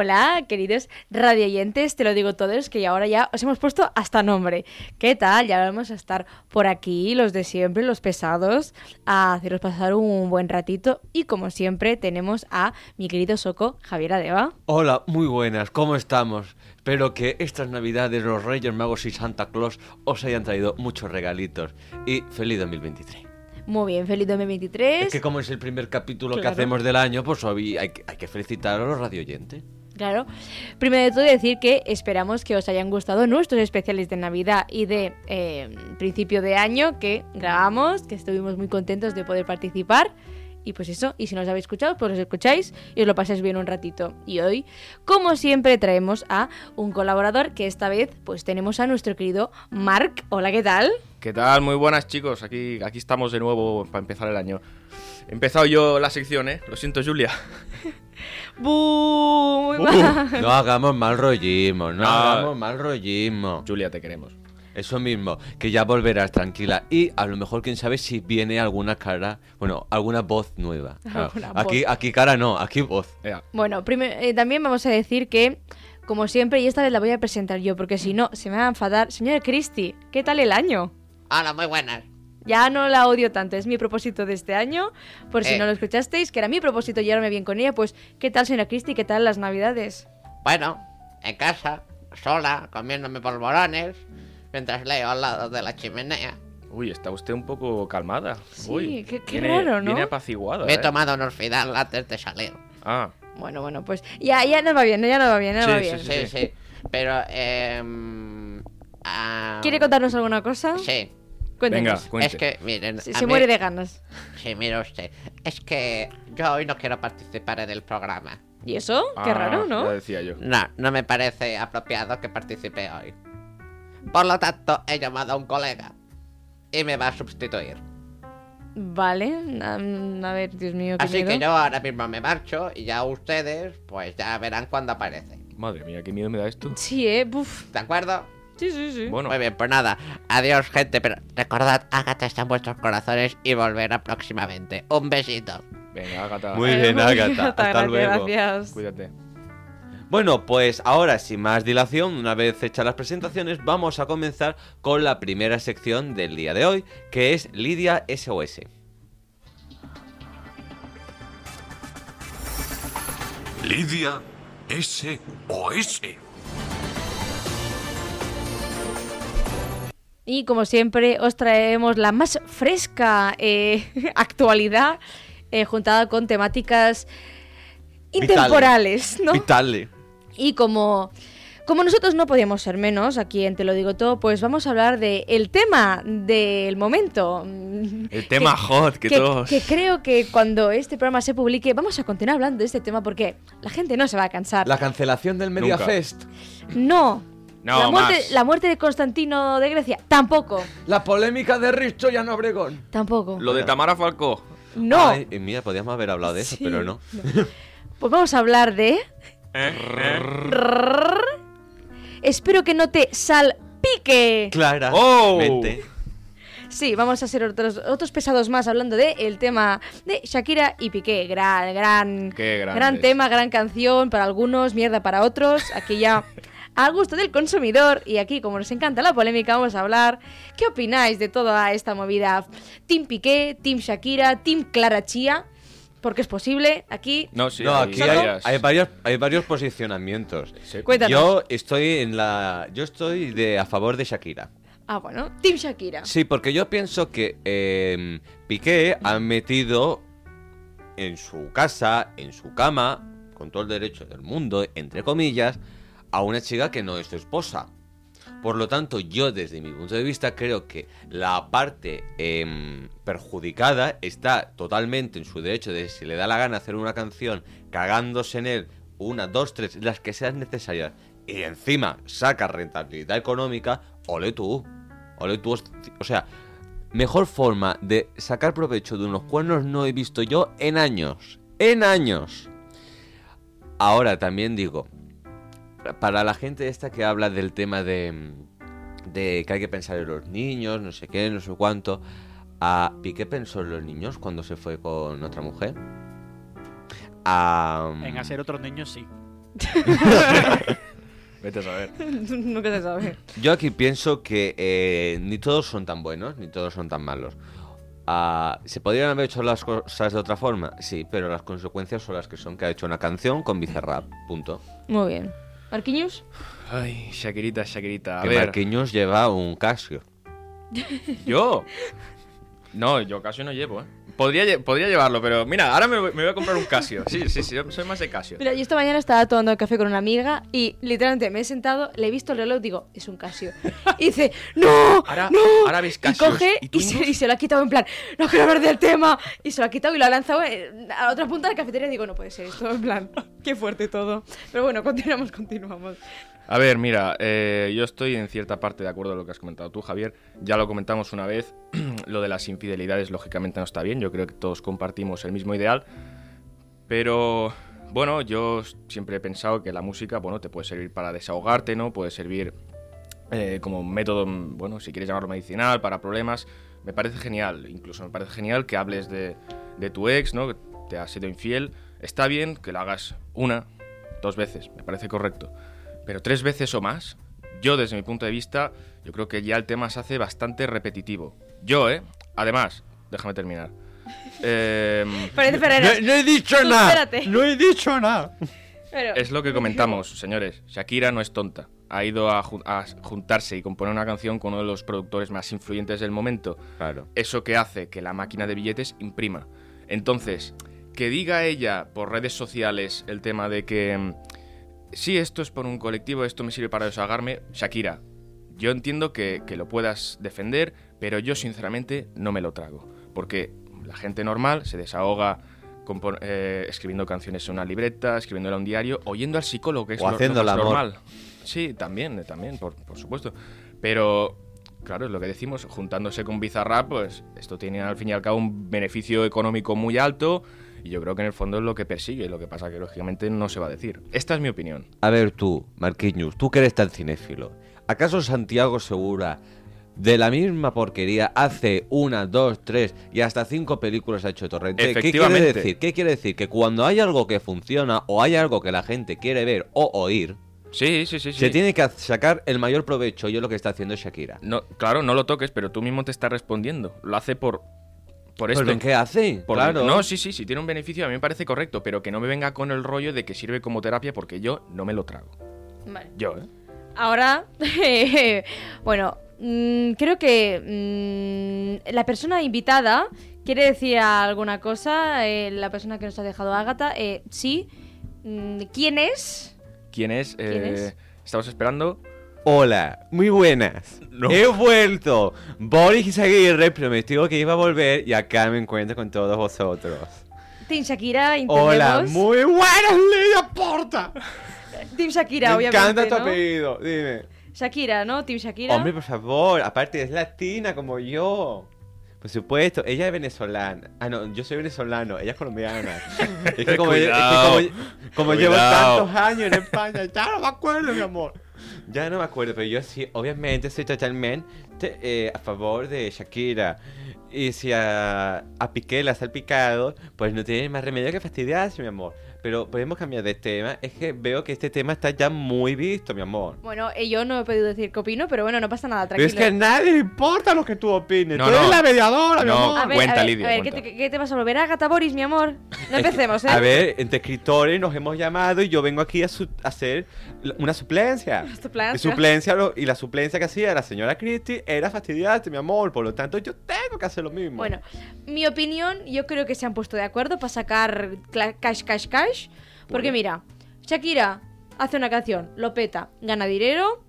Hola, queridos radioyentes, te lo digo todos, que ahora ya os hemos puesto hasta nombre. ¿Qué tal? Ya vamos a estar por aquí, los de siempre, los pesados, a haceros pasar un buen ratito. Y como siempre, tenemos a mi querido Soco, Javier Adeba. Hola, muy buenas, ¿cómo estamos? Espero que estas navidades los Reyes Magos y Santa Claus os hayan traído muchos regalitos y feliz 2023. Muy bien, feliz 2023. Es que como es el primer capítulo que hacemos del año, pues hoy hay, que- hay que felicitar a los radioyentes. Claro. Primero de todo decir que esperamos que os hayan gustado nuestros especiales de Navidad y de eh, principio de año que grabamos, que estuvimos muy contentos de poder participar. Y pues eso, y si no os habéis escuchado, pues los escucháis y os lo pasáis bien un ratito. Y hoy, como siempre, traemos a un colaborador que esta vez pues tenemos a nuestro querido Marc. Hola, ¿qué tal? ¿Qué tal? Muy buenas chicos, aquí, aquí estamos de nuevo para empezar el año. He empezado yo la sección, ¿eh? Lo siento, Julia. ¡Bu! Muy Uh. mal. No hagamos mal rollismo, no Ah. hagamos mal rollismo. Julia, te queremos. Eso mismo, que ya volverás tranquila y a lo mejor quién sabe si viene alguna cara, bueno, alguna voz nueva. Alguna aquí, voz. aquí cara no, aquí voz. Bueno, eh, también vamos a decir que, como siempre, y esta vez la voy a presentar yo, porque si no, se me va a enfadar. Señora Cristi, ¿qué tal el año? Hola, muy buenas. Ya no la odio tanto, es mi propósito de este año. Por si Eh. no lo escuchasteis, que era mi propósito llevarme bien con ella, pues, ¿qué tal, señora Cristi? ¿Qué tal las navidades? Bueno, en casa, sola, comiéndome polvorones, mientras leo al lado de la chimenea. Uy, está usted un poco calmada. Sí, Uy, qué- qué viene- raro, ¿no? Viene apaciguada, Me he ¿eh? tomado unos Fidal antes de salir. Ah, Bueno, bueno, pues ya, ya no va bien, ya no va bien, ya no Sí, va sí, bien. Sí, sí. Pero, eh... ah, ¿Quiere contarnos alguna cosa? Sí. Cuéntenos. venga, cuente. Es que, miren, Se, se mí- muere de ganas. Sí, mire usted. Es que yo hoy no quiero participar en el programa. ¿Y eso? Qué Ah, raro, ¿no? Ya decía yo. No, no me parece apropiado que participe hoy. Por lo tanto, he llamado a un colega y me va a sustituir. Vale, a, a ver, Dios mío, qué Así que yo ahora mismo me marcho y ya ustedes, pues ya verán cuando aparece. Madre mía, qué miedo me da esto. Sí, eh, buf. ¿De acuerdo? Sí, sí, sí. Bueno, Muy bien, pues nada. Adiós, gente. Pero recordad, Agatha está en vuestros corazones y volverá próximamente. Un besito. venga, Agatha. Muy bien, bien, Hasta gracias, luego. Gracias. Cuídate. Bueno, pues ahora, sin más dilación, una vez hechas las presentaciones, vamos a comenzar con la primera sección del día de hoy, que es Lidia SOS. Lidia SOS. Y como siempre, os traemos la más fresca eh, actualidad eh, juntada con temáticas intemporales, ¿no? Vitale. Y como, como nosotros no podíamos ser menos, aquí en Te lo digo todo, pues vamos a hablar del el tema del momento. El tema hot que, todos... que creo que cuando este programa se publique vamos a continuar hablando de este tema porque la gente no se va a cansar. La cancelación del. Mediafest. No. No, la, muerte, más. la muerte de Constantino de Grecia, tampoco. La polémica de Richo y Ana Obregón. Tampoco. Lo de Tamara Falcó. No. Ay, mira, podíamos haber hablado de eso, Sí. pero no. Pues vamos a hablar de. ¿Eh? Espero que no te salpique. Clara. ¡Oh! Sí, vamos a hacer otros, otros pesados más hablando de el tema de Shakira y Piqué. Gran, gran, gran tema, gran canción para algunos, mierda para otros. Aquí ya a gusto del consumidor. Y aquí, como nos encanta la polémica, vamos a hablar. ¿Qué opináis de toda esta movida? Team Piqué, Team Shakira, Team Clara Chía. Porque es posible. Aquí, No, sí, no, hay aquí hay, varios, hay varios posicionamientos. Sí. cuéntanos. Yo estoy en la. Yo estoy de a favor de Shakira. Ah, bueno, Team Shakira. Sí, porque yo pienso que eh, Piqué ha metido en su casa, en su cama, con todo el derecho del mundo, entre comillas, a una chica que no es su esposa. Por lo tanto, yo desde mi punto de vista creo que la parte em, perjudicada está totalmente en su derecho de si le da la gana hacer una canción cagándose en él, una, dos, tres, las que sean necesarias, y encima saca rentabilidad económica, ole tú. Ole tú. O sea, mejor forma de sacar provecho de unos cuernos no he visto yo en años. En años. Ahora también digo, para la gente esta que habla del tema de, de que hay que pensar en los niños, no sé qué, no sé cuánto, ¿a Piqué pensó en los niños cuando se fue con otra mujer? A, En hacer otros niños sí. Vete a saber. Nunca se sabe. Yo aquí pienso que eh, ni todos son tan buenos, ni todos son tan malos. ¿Se podrían haber hecho las cosas de otra forma? Sí, pero las consecuencias son las que son, que ha hecho una canción con Bizarrap, punto. Muy bien. ¿Marquinhos? Ay, Shakirita, Shakirita. A que ver, Marquinhos lleva un Casio. ¿yo? No, yo Casio no llevo, ¿eh? Podría, podría llevarlo, pero mira, ahora me, voy- me voy a comprar un Casio. Sí, sí, sí, soy más de Casio. Mira, yo esta mañana estaba tomando café con una amiga y literalmente me he sentado, le he visto el reloj, digo, es un Casio. Y dice, ¡No! Ahora- ¡No! ahora ves Y Casios. coge ¿Y y, se, y se lo ha quitado en plan, ¡No quiero hablar del tema! Y se lo ha quitado y lo ha lanzado eh, a la otra punta de la cafetería y digo, no puede ser esto, en plan, qué fuerte todo. Pero bueno, continuamos, continuamos. A ver, mira, eh, yo estoy en cierta parte de acuerdo con lo que has comentado tú, Javier. Ya lo comentamos una vez, lo de las infidelidades lógicamente no está bien, yo creo que todos compartimos el mismo ideal, pero bueno, yo siempre he pensado que la música, bueno, te puede servir para desahogarte, ¿no? Puede servir eh, como método, mm, bueno, si quieres llamarlo medicinal, para problemas. Me parece genial, incluso me parece genial que hables de, de tu ex, ¿no? Que te ha sido infiel. Está bien que lo hagas una, dos veces, me parece correcto. Pero tres veces o más, yo desde mi punto de vista, yo creo que ya el tema se hace bastante repetitivo. Yo, ¿eh? Además, déjame terminar. Em, Parece Ferreras. he dicho espérate. No he dicho nada. Pero- Es lo que comentamos, señores. Shakira no es tonta. Ha ido a, ju- a juntarse y componer una canción con uno de los productores más influyentes del momento. Claro. Eso que hace que la máquina de billetes imprima. Entonces, que diga ella por redes sociales el tema de que mm, sí, esto es por un colectivo, esto me sirve para desahogarme, Shakira, yo entiendo que, que lo puedas defender, pero yo sinceramente no me lo trago. Porque la gente normal se desahoga eh, escribiendo canciones en una libreta, escribiéndola en un diario, o yendo al psicólogo, que es O lo- lo haciendo más el amor. normal. Sí, también, eh, también, por, por supuesto. Pero, claro, es lo que decimos, juntándose con Bizarrap, pues esto tiene al fin y al cabo un beneficio económico muy alto y yo creo que en el fondo es lo que persigue, lo que pasa que lógicamente no se va a decir. Esta es mi opinión. A ver tú, Marquinhos, tú que eres tan cinéfilo. ¿Acaso Santiago Segura, de la misma porquería, hace una, dos, tres y hasta cinco películas ha hecho Torrente? ¿Qué quiere decir? ¿Qué quiere decir? Que cuando hay algo que funciona o hay algo que la gente quiere ver o oír, Sí, sí, sí, sí. se tiene que sacar el mayor provecho y es lo que está haciendo Shakira. No, claro, no lo toques, pero tú mismo te estás respondiendo. Lo hace por, por esto. ¿Pero qué hace? Por- claro. No, sí, sí, sí, tiene un beneficio, a mí me parece correcto, pero que no me venga con el rollo de que sirve como terapia porque yo no me lo trago. Vale. Yo, ¿eh? Ahora, bueno, mm, creo que mm, la persona invitada quiere decir alguna cosa. eh, la persona que nos ha dejado Ágata, eh, sí. Mm, ¿Quién es? ¿Quién es? ¿Quién Eh, es? Estamos esperando. Hola, muy buenas. He vuelto. Boris Aguirre prometió que iba a volver y acá me encuentro con todos vosotros. Team Shakira, entendemos. Hola, muy buenas, Lidia Porta. Team Shakira, Me obviamente. encanta tu ¿no? apellido, dime. Shakira, ¿no? Team Shakira. Hombre, por favor, aparte es latina como yo. Por supuesto, ella es venezolana. Ah, no, yo soy venezolano, ella es colombiana. es que como, es que Cuidado, como- como llevo cuidado. tantos años en España, ya no me acuerdo, mi amor. Ya no me acuerdo, pero yo sí, obviamente soy totalmente eh, a favor de Shakira. Y si a, a Piqué la salpicado, pues no tiene más remedio que fastidiarse, mi amor. Pero podemos cambiar de tema. Es que veo que este tema está ya muy visto, mi amor. Bueno, eh, yo no he podido decir qué opino, pero bueno, no pasa nada, Pero tranquilo. es que a nadie le importa lo que tú opines. No, tú eres no. la mediadora, mi No. amor. A ver, Cuenta, a ver, Lidia, a ver, ¿qué cuenta. te, qué te vas a volver? Ágata Boris, mi amor. No empecemos, ¿eh? A ver, entre escritores nos hemos llamado y yo vengo aquí a, su- a hacer una suplencia. Suplencia. Y, suplencia lo- y la suplencia que hacía la señora Christie era fastidiarte, mi amor. Por lo tanto, yo tengo que hacer lo mismo. Bueno, mi opinión, yo creo que se han puesto de acuerdo para sacar cla- cash, cash, cash. Porque mira, Shakira hace una canción, lo peta, gana dinero,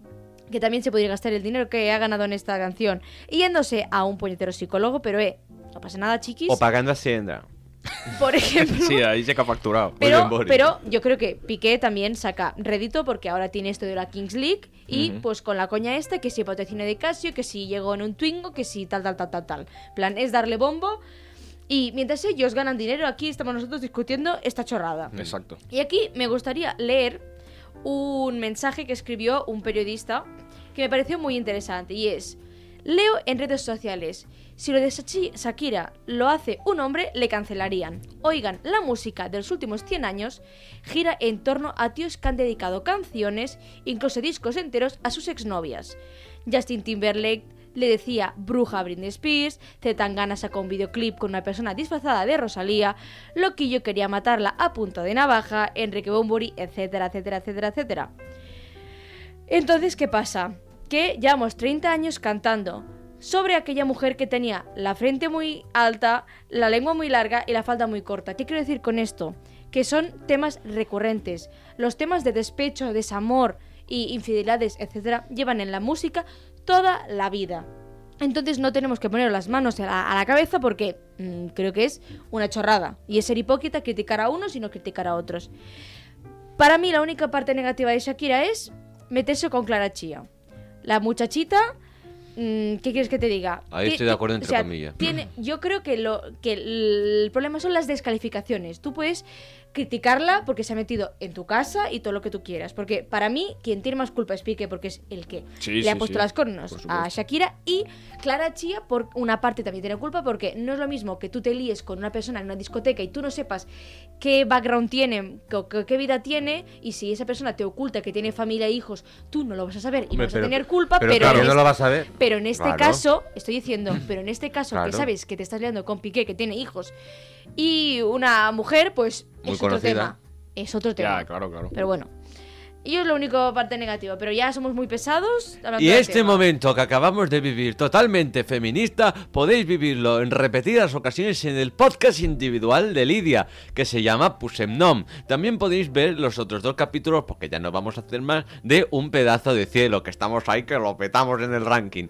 que también se podría gastar el dinero que ha ganado en esta canción yéndose a un puñetero psicólogo, pero eh, no pasa nada, chiquis. O pagando Hacienda. Por ejemplo. Sí, ahí se ha facturado. Pero, pero yo creo que Piqué también saca rédito porque ahora tiene esto de la Kings League y pues con la coña esta que si patrocinio de Casio, que si llegó en un Twingo, que si tal, tal, tal, tal, tal. En plan, es darle bombo y mientras ellos ganan dinero, aquí estamos nosotros discutiendo esta chorrada. Exacto. Y aquí me gustaría leer un mensaje que escribió un periodista que me pareció muy interesante y es, leo en redes sociales, si lo de Shakira lo hace un hombre, le cancelarían. Oigan, la música de los últimos 100 años gira en torno a tíos que han dedicado canciones, incluso discos enteros, a sus exnovias. Justin Timberlake le decía bruja a Britney Spears, Zetangana sacó un videoclip con una persona disfrazada de Rosalía, Loquillo quería matarla a punto de navaja, Enrique Bombori, etcétera, etcétera, etcétera, etcétera. Entonces, ¿qué pasa? Que llevamos 30 años cantando sobre aquella mujer que tenía la frente muy alta, la lengua muy larga y la falda muy corta. ¿Qué quiero decir con esto? Que son temas recurrentes. Los temas de despecho, desamor y infidelidades, etcétera, llevan en la música toda la vida. Entonces no tenemos que poner las manos a la, a la cabeza porque mm, creo que es una chorrada. Y es ser hipócrita criticar a unos y no criticar a otros. Para mí la única parte negativa de Shakira es meterse con Clara Chía. La muchachita, mm, ¿qué quieres que te diga? Ahí estoy de acuerdo o entre sea, comillas. Tiene, yo creo que, lo, que el problema son las descalificaciones. Tú puedes criticarla porque se ha metido en tu casa y todo lo que tú quieras. Porque para mí, quien tiene más culpa es Piqué porque es el que Sí, le sí, ha puesto sí, las cornos a. Shakira y Clara Chía por una parte también tiene culpa porque no es lo mismo que tú te líes con una persona en una discoteca y tú no sepas qué background tiene, qué, vida tiene y si esa persona te oculta que tiene familia e hijos, tú no lo vas a saber y Hombre, vas pero- a tener culpa, pero pero, claro, en no es- lo vas a ver. pero en este Claro. caso, estoy diciendo, pero en este caso que sabes que te estás liando con Piqué, que tiene hijos, y una mujer, pues Muy es otro tema. Es otro tema. Ya, claro, claro. Pero bueno. Y es la única parte negativa, pero ya somos muy pesados. Y este tema. momento que acabamos de vivir totalmente feminista, podéis vivirlo en repetidas ocasiones en el podcast individual de Lidia, que se llama Pusemnom. También podéis ver los otros dos capítulos, porque ya no vamos a hacer más, de Un pedazo de cielo, que estamos ahí, que lo petamos en el ranking.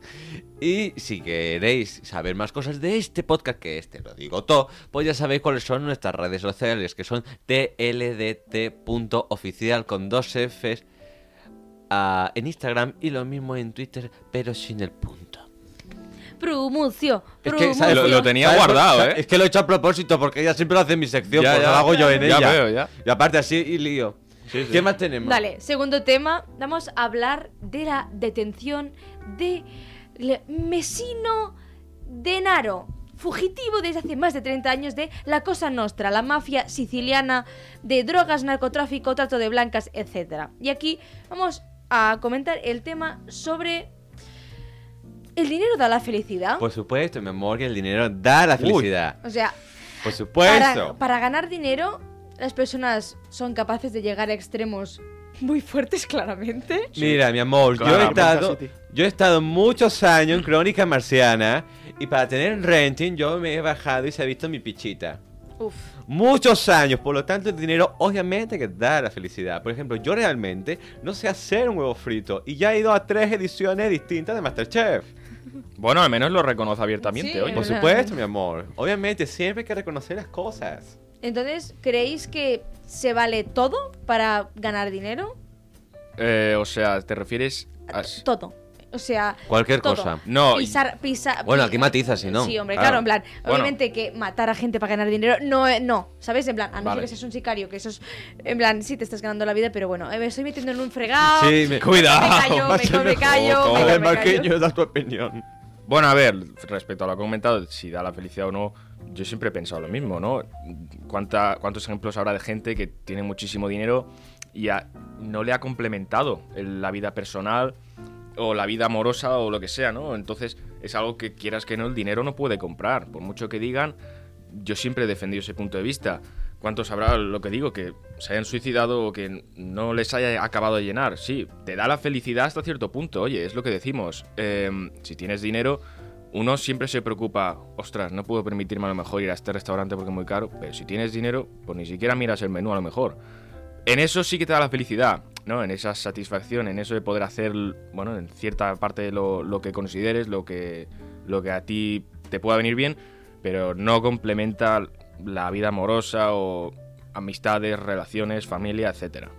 Y si queréis saber más cosas de este podcast, que este lo digo todo, pues ya sabéis cuáles son nuestras redes sociales, que son tldt.oficial con dos Ah, en Instagram y lo mismo en Twitter, pero sin el punto. Promocio. Es que. Lo- lo tenía ¿Sabes? guardado. ¿eh? Es que lo he hecho a propósito, porque ella siempre lo hace en mi sección, Ya, pues ya. lo hago yo en Ya ella. veo, ya. Y aparte así y lío. Sí, sí. ¿Qué más tenemos? Dale, segundo tema. Vamos a hablar de la detención de Mesino Denaro, fugitivo desde hace más de 30 años de la Cosa Nostra, la mafia siciliana de drogas, narcotráfico, trato de blancas, etc. Y aquí vamos a comentar el tema sobre el dinero da la felicidad. Por supuesto, mi amor, que el dinero da la Uy. felicidad. o sea, Por supuesto. para, para ganar dinero, las personas son capaces de llegar a extremos muy fuertes, claramente. Mira, mi amor, Claro. yo he estado yo he estado muchos años en Crónica Marciana y para tener renting yo me he bajado y se ha visto mi pichita. Uf. Muchos años, por lo tanto el dinero obviamente que da la felicidad. Por ejemplo, yo realmente no sé hacer un huevo frito y ya he ido a tres ediciones distintas de Masterchef. Bueno, al menos lo reconoce abiertamente, Sí, oye. Por supuesto, mi amor. Obviamente siempre hay que reconocer las cosas. Entonces, ¿creéis que se vale todo para ganar dinero? Eh, o sea, ¿te refieres a...? Todo. O sea, Cualquier todo. cosa. No, Pisar, pisar. Bueno, aquí matiza, si no. Sí, hombre, Claro. claro, en plan, Bueno. obviamente que matar a gente para ganar dinero no, no, ¿sabes? En plan, a no ser Vale. que seas un sicario, que eso es, en plan, sí te estás ganando la vida, pero bueno, eh, me estoy metiendo en un fregado. Sí, me- Cuidado, Me callo, me, ser me callo, mejor, me, callo. marqueño da tu opinión. Bueno, a ver, respecto a lo que he comentado, si da la felicidad o no, yo siempre he pensado lo mismo, ¿no? ¿Cuánta- ¿Cuántos ejemplos habrá de gente que tiene muchísimo dinero y a- no le ha complementado el- la vida personal o la vida amorosa o lo que sea, ¿no? Entonces es algo que quieras que no, el dinero no puede comprar. Por mucho que digan, yo siempre he defendido ese punto de vista. ¿Cuántos habrá, lo que digo, que se hayan suicidado o que no les haya acabado de llenar? Sí, te da la felicidad hasta cierto punto. Oye, es lo que decimos. Em, si tienes dinero, uno siempre se preocupa, ostras, no puedo permitirme a lo mejor ir a este restaurante porque es muy caro, pero si tienes dinero, pues ni siquiera miras el menú a lo mejor. En eso sí que te da la felicidad. ¿No? En esa satisfacción, en eso de poder hacer, bueno, en cierta parte lo, lo que consideres, lo que, lo que a ti te pueda venir bien, pero no complementa la vida amorosa o amistades, relaciones, familia, etcétera.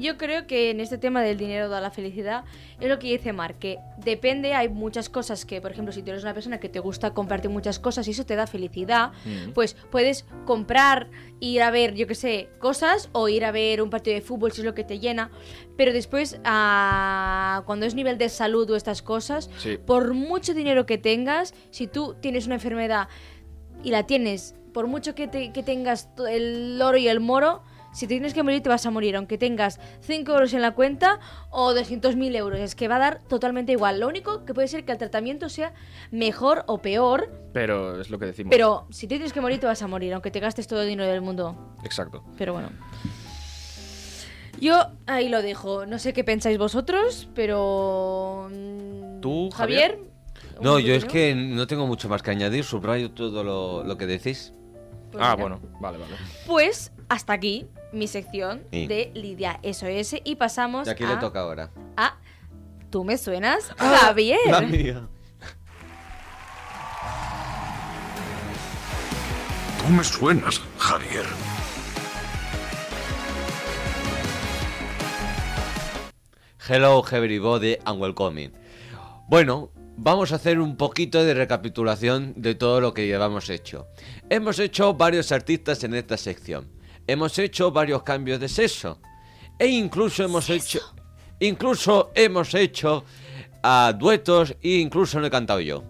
Yo creo que en este tema del dinero da la felicidad es lo que dice Mar, que depende, hay muchas cosas que, por ejemplo, si tú eres una persona que te gusta compartir muchas cosas y eso te da felicidad, Mm. pues puedes comprar, ir a ver, yo qué sé, cosas o ir a ver un partido de fútbol si es lo que te llena, pero después, ah, cuando es nivel de salud o estas cosas, Sí. por mucho dinero que tengas, si tú tienes una enfermedad y la tienes, por mucho que, te- que tengas el oro y el moro, si te tienes que morir te vas a morir, aunque tengas 5 euros en la cuenta o 200.000 euros, es que va a dar totalmente igual. Lo único que puede ser que el tratamiento sea mejor o peor, Pero es lo que decimos. pero si te tienes que morir te vas a morir, aunque te gastes todo el dinero del mundo. Exacto. Pero bueno. Yo ahí lo dejo. No sé qué pensáis vosotros, pero... mm, ¿Tú, Javier? No, ¿Un yo es que no tengo mucho más que añadir, subrayo todo lo, lo que decís. Pues ah, mira. bueno, vale, vale. Pues hasta aquí mi sección Sí. de Lidia SOS y pasamos Y aquí a, le toca ahora. a Tú me suenas, Javier. La mía. Tú me suenas, Javier. Hello everybody and welcome. Bueno, vamos a hacer un poquito de recapitulación de todo lo que llevamos hecho. Hemos hecho varios artistas en esta sección. Hemos hecho varios cambios de sexo. E incluso hemos hecho incluso hemos hecho ah, duetos e incluso no he cantado yo.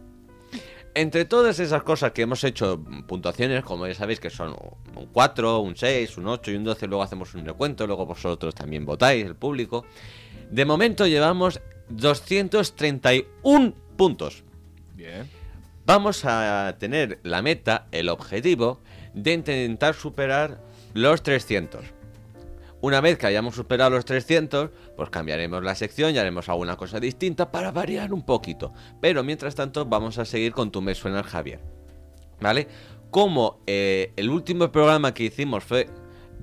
Entre todas esas cosas que hemos hecho mm, puntuaciones, como ya sabéis que son un 4, un 6, un 8 y un 12, luego hacemos un recuento, luego vosotros también votáis, el público. De momento llevamos 231 puntos. Bien. Vamos a tener la meta, el objetivo, de intentar superar los 300. Una vez que hayamos superado los 300, pues cambiaremos la sección y haremos alguna cosa distinta para variar un poquito. Pero mientras tanto vamos a seguir con Tu me suena Javier. ¿Vale? Como eh, el último programa que hicimos fue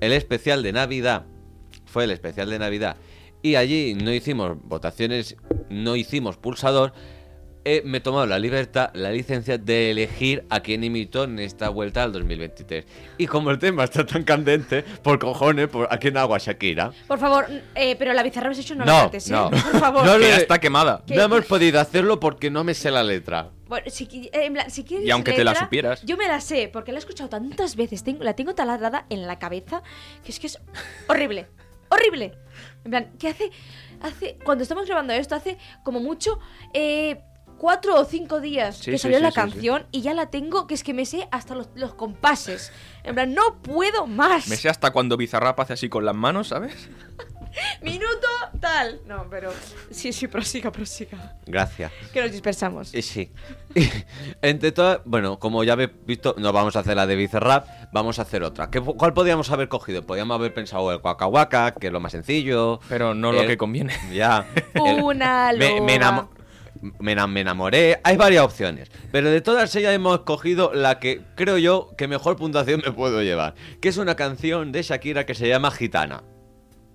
el especial de Navidad, fue el especial de Navidad, y allí no hicimos votaciones, no hicimos pulsador, eh, me he tomado la libertad, la licencia de elegir a quién imito en esta vuelta al 2023. Y como el tema está tan candente, por cojones, por, ¿a quién hago a Shakira? Por favor, eh, pero la bizarra habéis hecho no, No, la cantes, ¿eh? no. Por favor. No le- está quemada. ¿Qué? No hemos podido hacerlo porque no me sé la letra. Bueno, si, eh, en plan, si quieres Y aunque te la letra, supieras. Yo me la sé, porque la he escuchado tantas veces. Tengo, la tengo taladrada en la cabeza, que es que es horrible. ¡Horrible! En plan, que hace. hace Cuando estamos grabando esto, hace como mucho. Eh, cuatro o cinco días Sí, que sí, salió sí, la sí, canción y ya la tengo, que es que me sé hasta los, los compases. En plan, no puedo más. Me sé hasta cuando Bizarrap hace así con las manos, ¿sabes? Minuto tal. No, pero. Sí, sí, prosiga, prosiga. Gracias. Que nos dispersamos. Y sí. Entre todas, bueno, como ya habéis visto, no vamos a hacer la de Bizarrap, vamos a hacer otra. ¿Qué, ¿Cuál podríamos haber cogido? Podríamos haber pensado el Waka Waka, que es lo más sencillo. Pero no lo El- que conviene. Ya. El- Una me, me loba. Me me enamoré. Hay varias opciones. Pero de todas ellas hemos escogido la que creo yo que mejor puntuación me puedo llevar. Que es una canción de Shakira que se llama Gitana.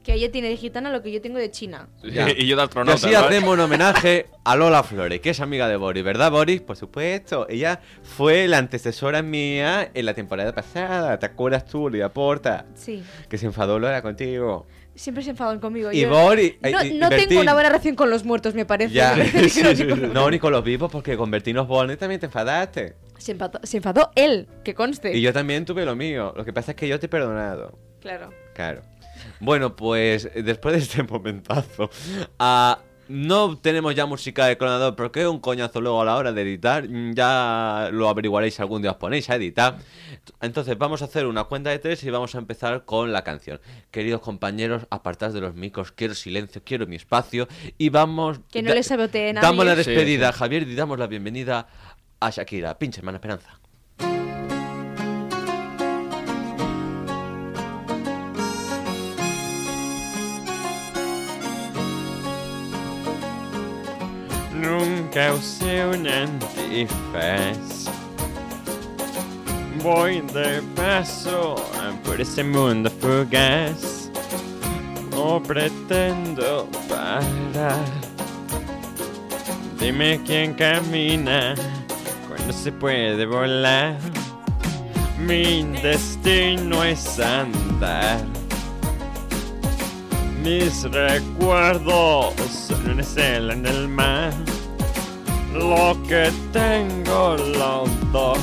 Que ella tiene de gitana lo que yo tengo de China. Ya. y yo de Y astronauta. así ¿vale? hacemos un homenaje a Lola Flores, que es amiga de Boris, ¿verdad, Boris? Por supuesto. Ella fue la antecesora mía en la temporada pasada. ¿Te acuerdas tú, Lidia Porta? Sí. Que se enfadó Lola contigo. Siempre se enfadan conmigo. Y Yo-. No, y- no tengo una buena relación con los muertos, me parece. Ya. No ni con los vivos, porque con Bertino Osborne también te enfadaste. se, enfadó, se enfadó él, que conste. Y yo también tuve lo mío. Lo que pasa es que yo te he perdonado. Claro. Claro. Bueno, pues después de este momentazo, ah, no tenemos ya música de clonador porque es un coñazo luego a la hora de editar. Mm, Ya lo averiguaréis algún día os ponéis a editar. Entonces vamos a hacer una cuenta de tres y vamos a empezar con la canción. Queridos compañeros, apartados de los micros, quiero silencio, quiero mi espacio y vamos... Que no da- le sabotee nadie. Damos la Sí, despedida a sí. Javier y damos la bienvenida a Shakira. Pinche hermana Esperanza. Usé un antifaz. Voy de paso por ese mundo fugaz. no pretendo parar. Dime quién camina cuando se puede volar. Mi destino es andar. Mis recuerdos son una estela en el mar. Lo que tengo lo doy.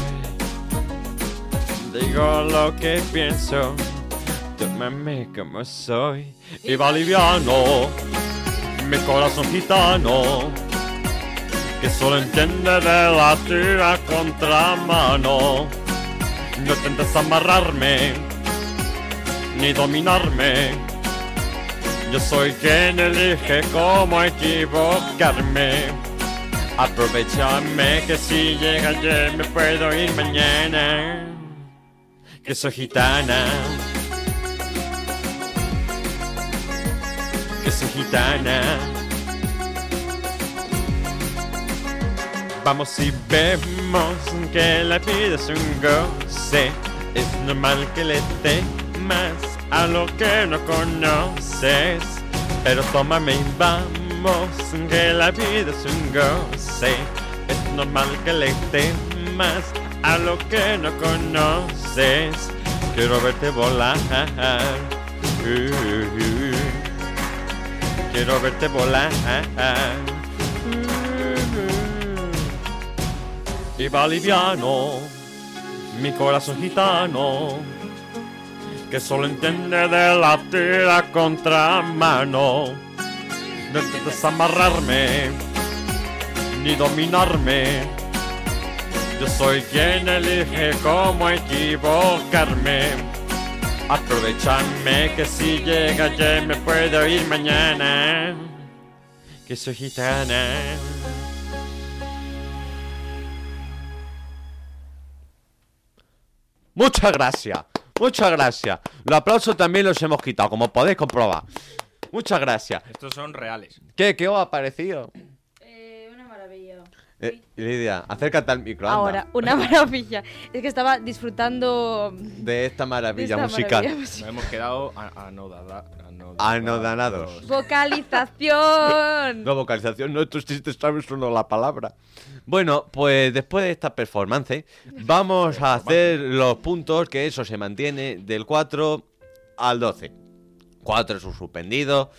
Digo lo que pienso. Tómame como soy. Y va liviano. Mi corazón gitano. Que solo entiende de la tira contramano. No intentes amarrarme. Ni dominarme. Yo soy quien elige cómo equivocarme. Aprovechame que si llega ayer me puedo ir mañana. Que soy gitana. Que soy gitana. Vamos y vemos que la vida es un goce. Es normal que le temas a lo que no conoces. Pero tómame y vamos, que la vida es un goce. Es normal que le temas a lo que no conoces. Quiero verte volar. Quiero verte volar. Y va liviano, mi corazón gitano, que solo entiende de la tira contramano. No intentes amarrarme, ni dominarme. Yo soy quien elige cómo equivocarme. Aprovechame que si llega ayer me puedo ir mañana. Que soy gitana. Muchas gracias, muchas gracias. Los aplausos también los hemos quitado, como podéis comprobar. Muchas gracias. Estos son reales. ¿Qué, qué os ha parecido? una maravilla. Eh, Lidia, acércate al micro. anda. Ahora, una maravilla. Es que estaba disfrutando De esta de maravilla esta musical. maravilla Nos hemos quedado anodada-. Anodanados. Vocalización. No, vocalización, no, tú sí te sabes uno la palabra. Bueno, pues después de esta performance, vamos a hacer los puntos que eso se mantiene del 4 al 12. 4 es un suspendido,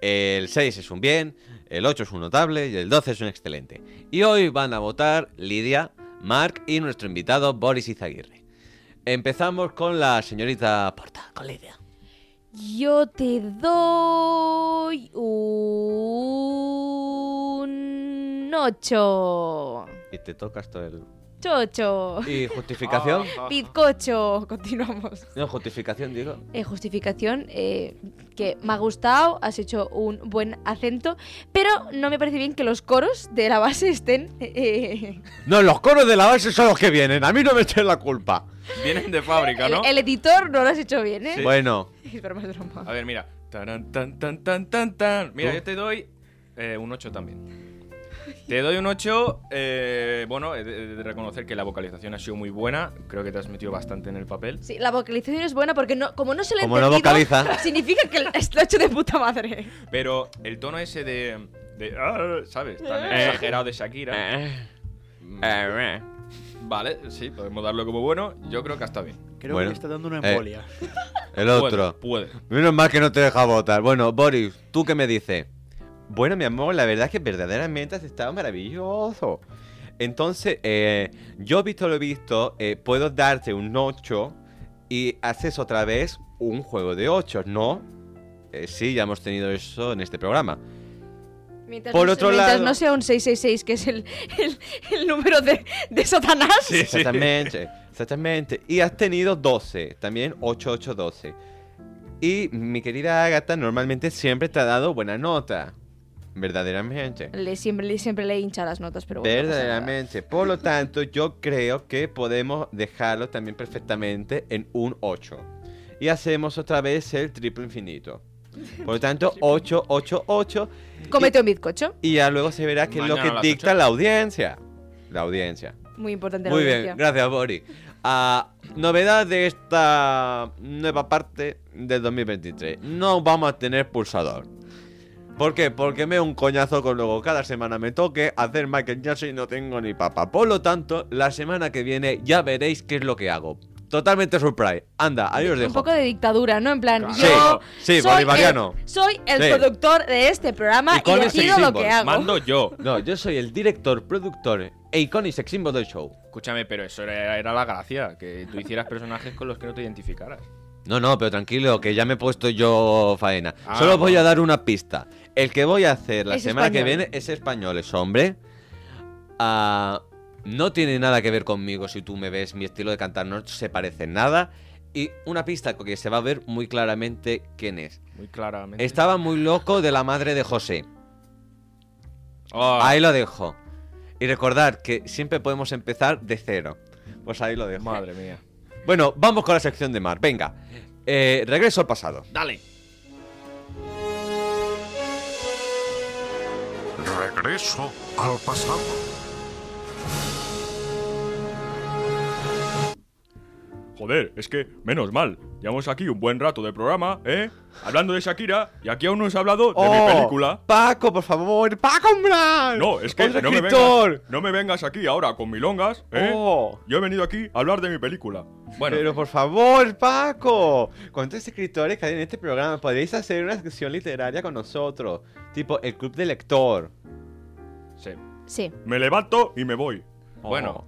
el 6 es un bien, el 8 es un notable y el 12 es un excelente. Y hoy van a votar Lidia, Mark y nuestro invitado Boris Izaguirre. Empezamos con la señorita Porta, con Lidia. Yo te doy un 8. Y te tocas todo el... Chocho. ¿Y justificación? Bizcocho. Continuamos. No, justificación, digo. Eh, justificación, eh, que me ha gustado, has hecho un buen acento, pero no me parece bien que los coros de la base estén... eh, No, los coros de la base son los que vienen. A mí no me echen la culpa. Vienen de fábrica, el, ¿no? el editor no lo has hecho bien, ¿eh? Bueno, Es broma, es broma. A ver, mira. Tan, tan, tan, tan, tan. Mira, ¿Tú? yo te doy eh, un 8 también. Te doy un 8. eh, bueno, he de, he de reconocer que la vocalización ha sido muy buena. Creo que te has metido bastante en el papel. Sí, la vocalización es buena porque no, como no se le Como no vocaliza. significa que lo ha hecho de puta madre. Pero el tono ese de. de ah, ¿Sabes? Tan Eh. exagerado de Shakira. Eh, eh, Vale, sí, podemos darlo como bueno. Yo creo que está bien. Creo Bueno, que le está dando una eh, embolia. el otro. Puede. puede. Menos mal que no te deja votar. Bueno, Boris, ¿tú qué me dices? Bueno, mi amor, la verdad es que verdaderamente has estado maravilloso. Entonces, eh, yo visto lo visto, eh, puedo darte un 8 y haces otra vez un juego de 8, ¿no? Eh, sí, ya hemos tenido eso en este programa. Mientras, Por no, otro mientras lado- no sea un 666, que es el, el, el número de, de Satanás. Exactamente, exactamente. Y has tenido 12, también 8, 8, 12. Y mi querida Agatha normalmente siempre te ha dado buena nota. Verdaderamente. Le, siempre, le- siempre le hincha las notas, pero bueno. Verdaderamente. Por lo tanto, yo creo que podemos dejarlo también perfectamente en un 8. Y hacemos otra vez el triple infinito. Por lo tanto, 8, 8, 8. Comete un bizcocho. Y ya luego se verá qué es lo que dicta la audiencia. La audiencia. Muy importante Muy la bien, audiencia. gracias, Boris. Ah, novedad de esta nueva parte del 2023. No vamos a tener pulsador. ¿Por qué? Porque me un coñazo con luego cada semana me toque hacer Michael Jackson y no tengo ni papa. Por lo tanto, la semana que viene ya veréis qué es lo que hago. Totalmente surprise. Anda, ahí os Un dejo. poco de dictadura, ¿no? En plan, Claro. yo Sí, sí, soy bolivariano. el, soy el Sí. productor de este programa Y y, con ese decido lo que hago. Mando yo. No, yo soy el director, productor e icónico sex symbol del show. Escúchame, pero eso era, era la gracia, que tú hicieras personajes con los que no te identificaras. No, no, pero tranquilo, que ya me he puesto yo faena. Ah, Solo voy a dar una pista. El que voy a hacer la Es semana que viene es español, es hombre. Ah, no tiene nada que ver conmigo si tú me ves, mi estilo de cantar no se parece en nada. Y una pista que se va a ver muy claramente quién es. Muy claramente. Estaba muy loco de la madre de José. Oh, Ahí lo dejo. Y recordad que siempre podemos empezar de cero. Pues ahí lo dejo. Madre mía. Bueno, vamos con la sección de Mar. Venga. Eh, regreso al pasado. Dale. Regreso al pasado. Joder, es que, menos mal, llevamos aquí un buen rato de programa, ¿eh? Hablando de Shakira, y aquí aún no se ha hablado de mi Oh, película. Paco, por favor, Paco, hombre. No, es que no me, vengas, no me vengas aquí ahora con milongas, ¿eh? Oh. Yo he venido aquí a hablar de mi película. Bueno, Pero por favor, Paco. ¿Cuántos escritores que hay en este programa? Podéis hacer una sección literaria con nosotros. Tipo el club de lector. sí. Sí. Me levanto y me voy. Oh. Bueno,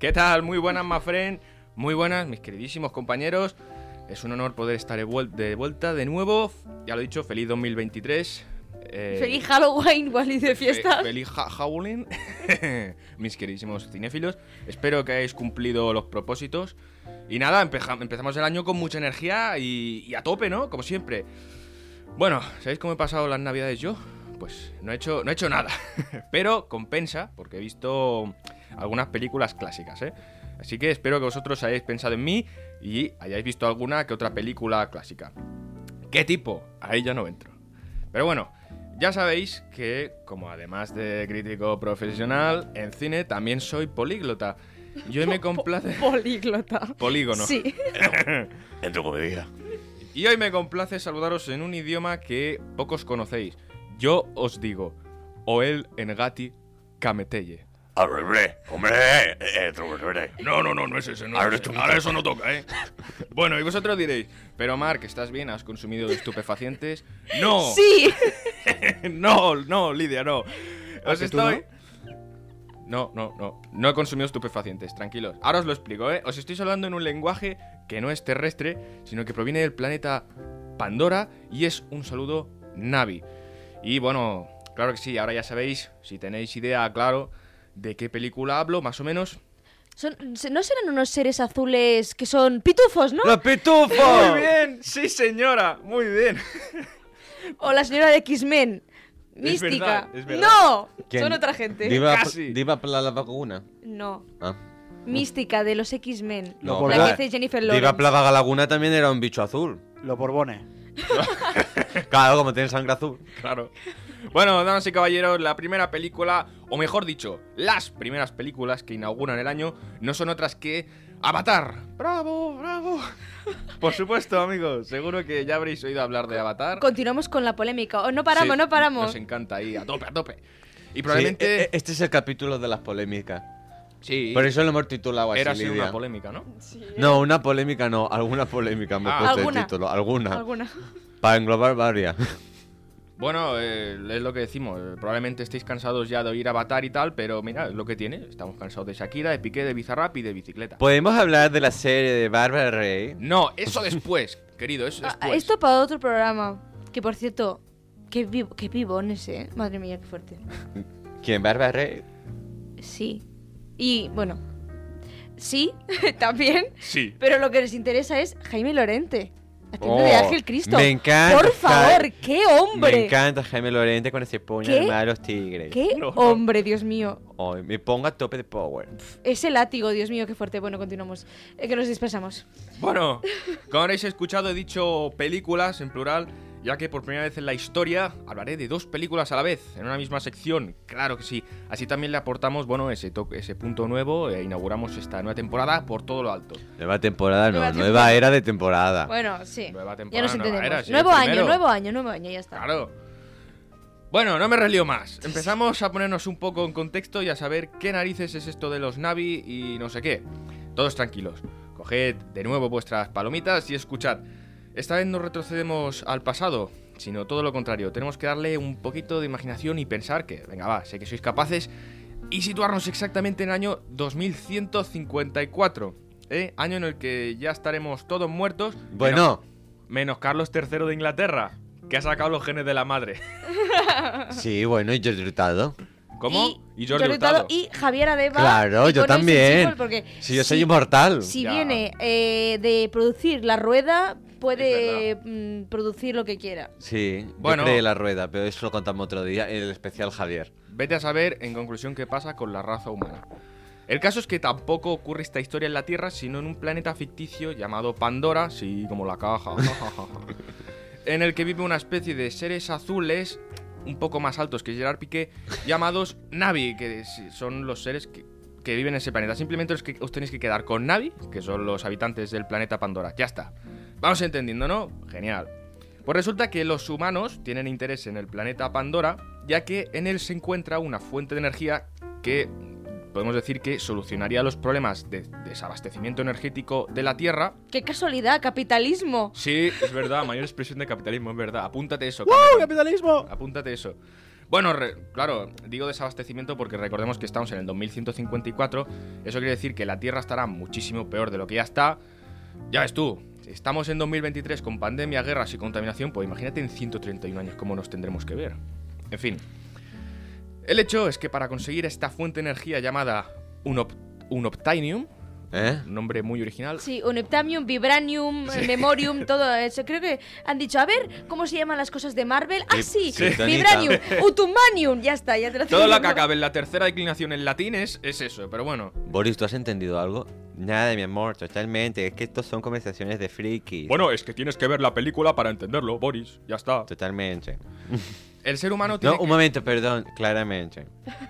¿qué tal? Muy buenas, my friend. Muy buenas, mis queridísimos compañeros. Es un honor poder estar de, vuel- de vuelta de nuevo. Ya lo he dicho, feliz 2023. Eh, Feliz Halloween, Wally de fe- fiesta. feliz ha- Halloween. mis queridísimos cinéfilos. Espero que hayáis cumplido los propósitos. Y nada, empezamos el año con mucha energía y, y a tope, ¿no? Como siempre. Bueno, ¿sabéis cómo he pasado las navidades yo? Pues no he hecho, no he hecho nada. Pero compensa, porque he visto algunas películas clásicas, ¿eh? Así que espero que vosotros hayáis pensado en mí y hayáis visto alguna que otra película clásica. ¿Qué tipo? Ahí ya no entro. Pero bueno, ya sabéis que, como además de crítico profesional, en cine también soy políglota. Y hoy me complace... Políglota. Polígono. Sí. En tu comedia. Y hoy me complace saludaros en un idioma que pocos conocéis. Yo os digo, Oel Engati Kameteye. Arrebre, hombre, eh, eh, No, no, no, no es ese, no Ahora es ese. Ahora eso no toca, ¿eh? bueno, y vosotros diréis, pero Mark, ¿estás bien? ¿Has consumido estupefacientes? ¡No! Sí. no, no, Lidia, no. Os que tú estoy... No, no, no. No he consumido estupefacientes, tranquilos. Ahora os lo explico, ¿eh? Os estoy hablando en un lenguaje que no es terrestre, sino que proviene del planeta Pandora y es un saludo Navi. Y bueno, claro que sí, ahora ya sabéis, si tenéis idea, claro, de qué película hablo, más o menos. Son- ¿No serán unos seres azules que son pitufos, no? ¡Los pitufos! Muy bien, sí señora, muy bien. O la señora de X-Men. Es Mística. verdad, es verdad. ¡No! ¿Quién? Son otra gente. Diva, Casi. Diva para la vacuna. No. Ah. Mística de los X-Men. No, la pero- que hace Jennifer Diva Lawrence. Plava Laguna también era un bicho azul. Los Borbones. Claro, como tiene sangre azul. Claro. Bueno, damas y caballeros, la primera película, o mejor dicho, las primeras películas que inauguran el año no son otras que Avatar. ¡Bravo, bravo! Por supuesto, amigos, seguro que ya habréis oído hablar de Avatar. Continuamos con la polémica. Oh, no paramos, Sí, no paramos. Nos encanta ahí, a tope, a tope. Y probablemente... e- e- este es el capítulo de las polémicas. sí, Por eso lo hemos titulado así, era así Lidia. una polémica, ¿no? No, una polémica no, alguna polémica me he Ah. puesto Alguna. el título. Alguna. Alguna. Para englobar varias. Bueno, eh, es lo que decimos. eh, Probablemente estéis cansados ya de oír Avatar y tal, pero mira, es lo que tiene. Estamos cansados de Shakira, de Piqué, de Bizarrap y de bicicleta. ¿Podemos hablar de la serie de Bárbara Rey? No, eso después, querido, eso Ah, después. esto para otro programa. Que por cierto, qué, vivo, qué pibones, eh. Madre mía, qué fuerte. ¿Quién? ¿Bárbara Rey? Sí. Y bueno, sí, también. Sí. Pero lo que les interesa es Jaime Lorente. Haciendo Oh, de Ángel Cristo. me encanta, Por favor, qué Me hombre. encanta Jaime Lorente con ese puño ¿Qué? de los tigres. Qué No, hombre, Dios mío. Ay, me pongo a tope de power. Ese látigo, Dios mío, qué fuerte. Bueno, continuamos. Eh, que nos dispersamos. Bueno, como habréis escuchado, he dicho películas en plural. Ya que por primera vez en la historia hablaré de dos películas a la vez, en una misma sección, claro que sí. Así también le aportamos, bueno, ese, to- ese punto nuevo e inauguramos esta nueva temporada por todo lo alto. Nueva temporada, no, Nueva nueva, temporada. era de temporada. Bueno, sí. Nueva Ya temporada, nos nueva entendemos. era, sí, nuevo año, nuevo año, nuevo año, ya está. Claro. Bueno, no me relío más. Empezamos a ponernos un poco en contexto y a saber qué narices es esto de los Navi y no sé qué. Todos tranquilos. Coged de nuevo vuestras palomitas y escuchad. Esta vez no retrocedemos al pasado, sino todo lo contrario. Tenemos que darle un poquito de imaginación y pensar que, venga, va, sé que sois capaces, y situarnos exactamente en el año 2154. ¿eh? Año en el que ya estaremos todos muertos. Bueno, Menos Carlos III de Inglaterra, que ha sacado los genes de la madre. sí, bueno, y yo he disfrutado. ¿Cómo? Y, Y, Jordi Hurtado. Hurtado y Javier Adeba. Claro, yo también. Porque Si yo soy si- inmortal. Si Ya. viene eh, de producir la rueda, puede mm, producir lo que quiera. Sí, Bueno. bueno. la rueda, pero eso lo contamos otro día en el especial Javier. Vete a saber, en conclusión, qué pasa con la raza humana. El caso es que tampoco ocurre esta historia en la Tierra, sino en un planeta ficticio llamado Pandora, sí, como la caja, en el que vive una especie de seres azules, un poco más altos que Gerard Piqué, llamados Navi, que son los seres que, que viven en ese planeta. Simplemente os, que, os tenéis que quedar con Navi, que son los habitantes del planeta Pandora. Ya está. Vamos entendiendo, ¿no? Genial. Pues resulta que los humanos tienen interés en el planeta Pandora, ya que en él se encuentra una fuente de energía que podemos decir que solucionaría los problemas de desabastecimiento energético de la Tierra. ¡Qué casualidad! ¡Capitalismo! Sí, es verdad, mayor expresión de capitalismo, es verdad. Apúntate eso. Cameron. capitalismo! Apúntate eso. Bueno, re- claro, digo desabastecimiento porque recordemos que estamos en el 2154. Eso quiere decir que la Tierra estará muchísimo peor de lo que ya está. Ya ves tú, estamos en 2023 con pandemia, guerras y contaminación, pues imagínate en 131 años cómo nos tendremos que ver. En fin. El hecho es que para conseguir esta fuente de energía llamada unop- unobtainium, ¿Eh? un nombre muy original, Sí, uneptamium, vibranium, memorium, todo eso. Creo que han dicho, a ver, ¿cómo se llaman las cosas de Marvel? Ah, sí, Kryptonita. vibranium, utumanium, ya está, ya te lo todo lo que acabe en la tercera declinación en latín es, es eso, pero bueno. Boris, ¿tú has entendido algo? Nada, mi amor, totalmente. Es que estos son conversaciones de friki. Bueno, es que tienes que ver la película para entenderlo, Boris. Ya está. Totalmente. El ser humano tiene No, un que- momento, perdón, claramente.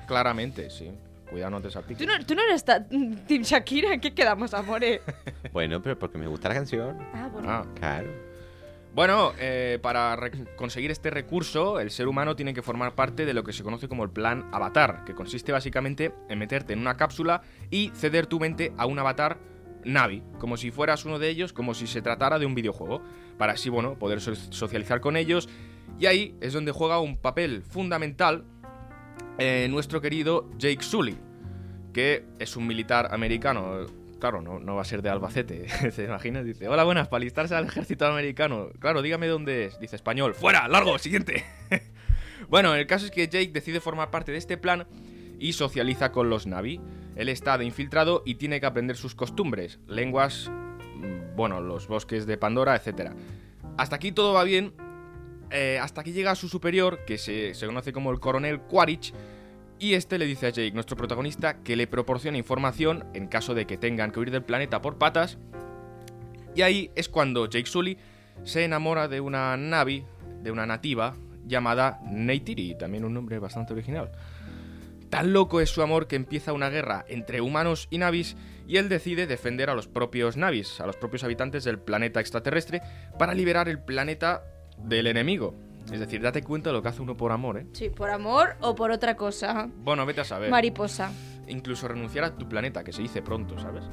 Claramente, sí. Cuidado, no te ¿Tú no, tú no eres ta- Team Shakira? ¿En qué quedamos, amore? Bueno, pero porque me gusta la canción. Ah, bueno. Ah. Claro. Bueno, eh, para re- conseguir este recurso, el ser humano tiene que formar parte de lo que se conoce como el plan Avatar, que consiste básicamente en meterte en una cápsula y ceder tu mente a un avatar Navi, como si fueras uno de ellos, como si se tratara de un videojuego, para así, bueno, poder so- socializar con ellos. Y ahí es donde juega un papel fundamental eh, nuestro querido Jake Sully, que es un militar americano. Claro, no, no va a ser de Albacete, ¿te imaginas? Dice, hola, buenas, para al ejército americano. Claro, dígame dónde es. Dice, español. ¡Fuera! ¡Largo! ¡Siguiente! bueno, el caso es que Jake decide formar parte de este plan y socializa con los Navi. Él está de infiltrado y tiene que aprender sus costumbres, lenguas, mm, bueno, los bosques de Pandora, etc. Hasta aquí todo va bien, eh, hasta que llega a su superior, que se, conoce como el coronel Quaritch, y este le dice a Jake, nuestro protagonista, que le proporciona información en caso de que tengan que huir del planeta por patas. Y ahí es cuando Jake Sully se enamora de una Navi, de una nativa, llamada Neytiri, también un nombre bastante original. Tan loco es su amor que empieza una guerra entre humanos y navis y él decide defender a los propios navis, a los propios habitantes del planeta extraterrestre, para liberar el planeta del enemigo. Es decir, date cuenta de lo que hace uno por amor, ¿eh? Sí, por amor o por otra cosa. Bueno, vete a saber. Mariposa. Incluso renunciar a tu planeta, que se dice pronto, ¿sabes?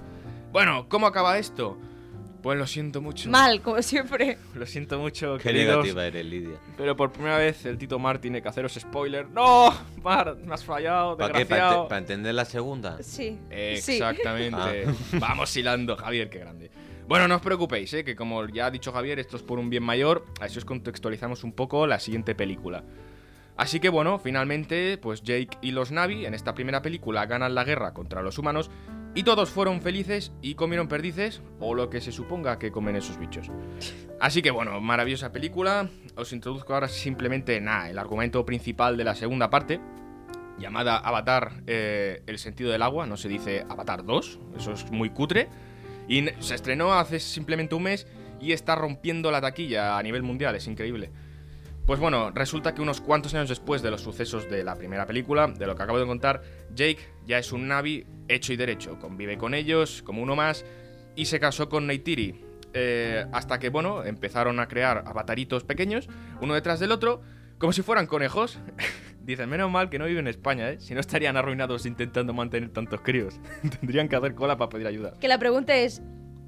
Bueno, ¿cómo acaba esto? Pues lo siento mucho. Mal, como siempre. Lo siento mucho, Qué queridos. negativa eres, Lidia. Pero por primera vez el Tito Mar tiene que haceros spoiler. ¡No! Mar, me has fallado, ¿Para qué? desgraciado. ¿Para entender la segunda? Sí. Sí. Exactamente. Vamos hilando, Javier, qué grande. Bueno, no os preocupéis, ¿eh? que como ya ha dicho Javier, esto es por un bien mayor, así os contextualizamos un poco la siguiente película. Así que bueno, finalmente, pues Jake y los Navi en esta primera película ganan la guerra contra los humanos y todos fueron felices y comieron perdices o lo que se suponga que comen esos bichos. Así que bueno, maravillosa película. Os introduzco ahora simplemente nada, el argumento principal de la segunda parte, llamada Avatar eh, El sentido del agua, no se dice Avatar 2, eso es muy cutre. Y se estrenó hace simplemente un mes y está rompiendo la taquilla a nivel mundial, es increíble. Pues bueno, resulta que unos cuantos años después de los sucesos de la primera película, de lo que acabo de contar, Jake ya es un Navi hecho y derecho, convive con ellos como uno más y se casó con Neytiri. Eh, hasta que, bueno, empezaron a crear avataritos pequeños, uno detrás del otro, como si fueran conejos. Dicen, menos mal que no vive en España, ¿eh? Si no estarían arruinados intentando mantener tantos críos. Tendrían que hacer cola para pedir ayuda. Que la pregunta es,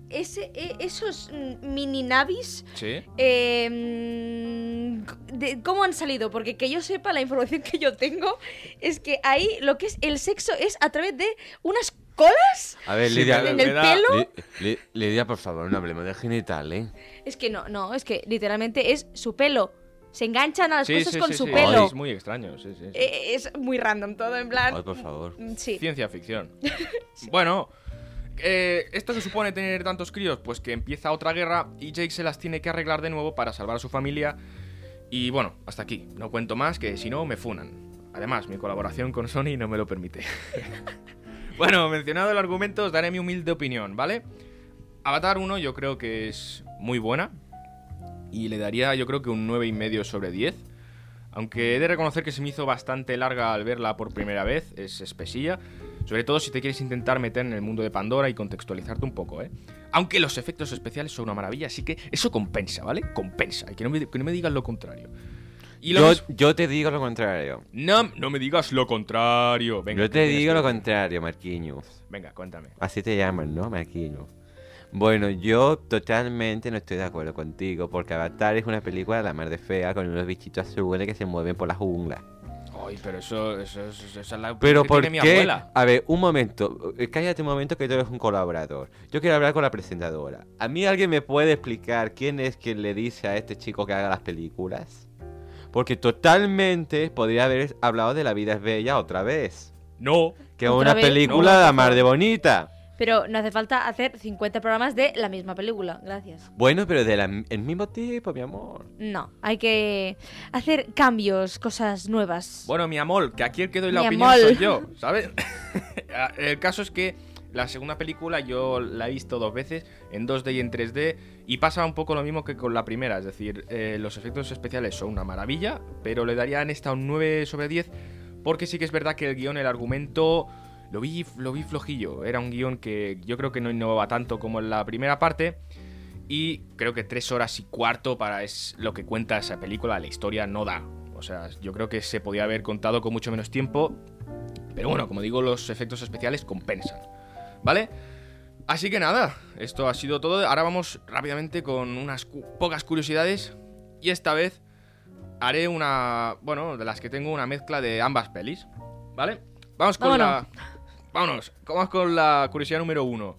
ese, e- esos mini navis, Sí. eh, mm, de- ¿cómo han salido? Porque que yo sepa, la información que yo tengo es que ahí lo que es el sexo es a través de unas colas. A ver, Lidia. ¿En el da- pelo? Li- Li- Lidia, por favor, no hablemos de genital, ¿eh? Es que no, no, es que literalmente es su pelo. Se enganchan a las Sí, cosas sí, con sí, su sí. pelo. Es muy extraño, sí, sí. sí. Eh, es muy random todo, en plan... Ay, por favor. mm, Sí. Ciencia ficción. Bueno, eh, ¿esto que supone tener tantos críos? Pues que empieza otra guerra y Jake se las tiene que arreglar de nuevo para salvar a su familia. Y bueno, hasta aquí. No cuento más que si no me funan. Además, mi colaboración con Sony no me lo permite. bueno, mencionado el argumento, os daré mi humilde opinión, ¿vale? Avatar 1 yo creo que es muy buena. Y le daría yo creo que un 9,5 sobre 10. Aunque he de reconocer que se me hizo bastante larga al verla por primera vez, es espesilla. Sobre todo si te quieres intentar meter en el mundo de Pandora y contextualizarte un poco, ¿eh? Aunque los efectos especiales son una maravilla, así que eso compensa, ¿vale? Compensa. Y que no me, que no me digas lo contrario. Y Yo, mis- yo te digo lo contrario. No, no me digas lo contrario. Venga, yo ¿qué te digo lo contrario, Marquinhos. Venga, cuéntame. Así te llaman, ¿no, Marquinhos? Bueno, yo totalmente no estoy de acuerdo contigo, porque Avatar es una película de la mar de fea con unos bichitos azules que se mueven por la jungla. Ay, pero eso, eso, eso- esa es la Pero que ¿por tiene mi qué? abuela. A ver, un momento. eh, Cállate un momento que tú eres un colaborador. Yo quiero hablar con la presentadora. ¿A mí alguien me puede explicar quién es quien le dice a este chico que haga las películas? Porque totalmente podría haber hablado de La vida es bella otra vez. No. Que es ¿Otra una vez? película No, de la mar de bonita. Pero no hace falta hacer 50 programas de la misma película. Gracias. Bueno, pero del mismo tipo, mi amor. No, hay que hacer cambios, cosas nuevas. Bueno, mi amor, que aquí el que doy la Mi opinión amor. soy yo, ¿sabes? el caso es que la segunda película yo la he visto dos veces, en 2D y en 3D, y pasa un poco lo mismo que con la primera, es decir, eh, los efectos especiales son una maravilla, pero le daría en esta un 9 sobre 10, porque sí que es verdad que el guion, el argumento, lo vi, lo vi flojillo, era un guion que yo creo que no innovaba tanto como en la primera parte, y creo que tres horas y cuarto para es lo que cuenta esa película, la historia no da. O sea, yo creo que se podía haber contado con mucho menos tiempo. Pero bueno, como digo, los efectos especiales compensan. ¿Vale? Así que nada, esto ha sido todo. Ahora vamos rápidamente con unas cu- pocas curiosidades. Y esta vez haré una. Bueno, de las que tengo una mezcla de ambas pelis. ¿Vale? Vamos con Vámonos. la. Vámonos. Vamos con la curiosidad número uno.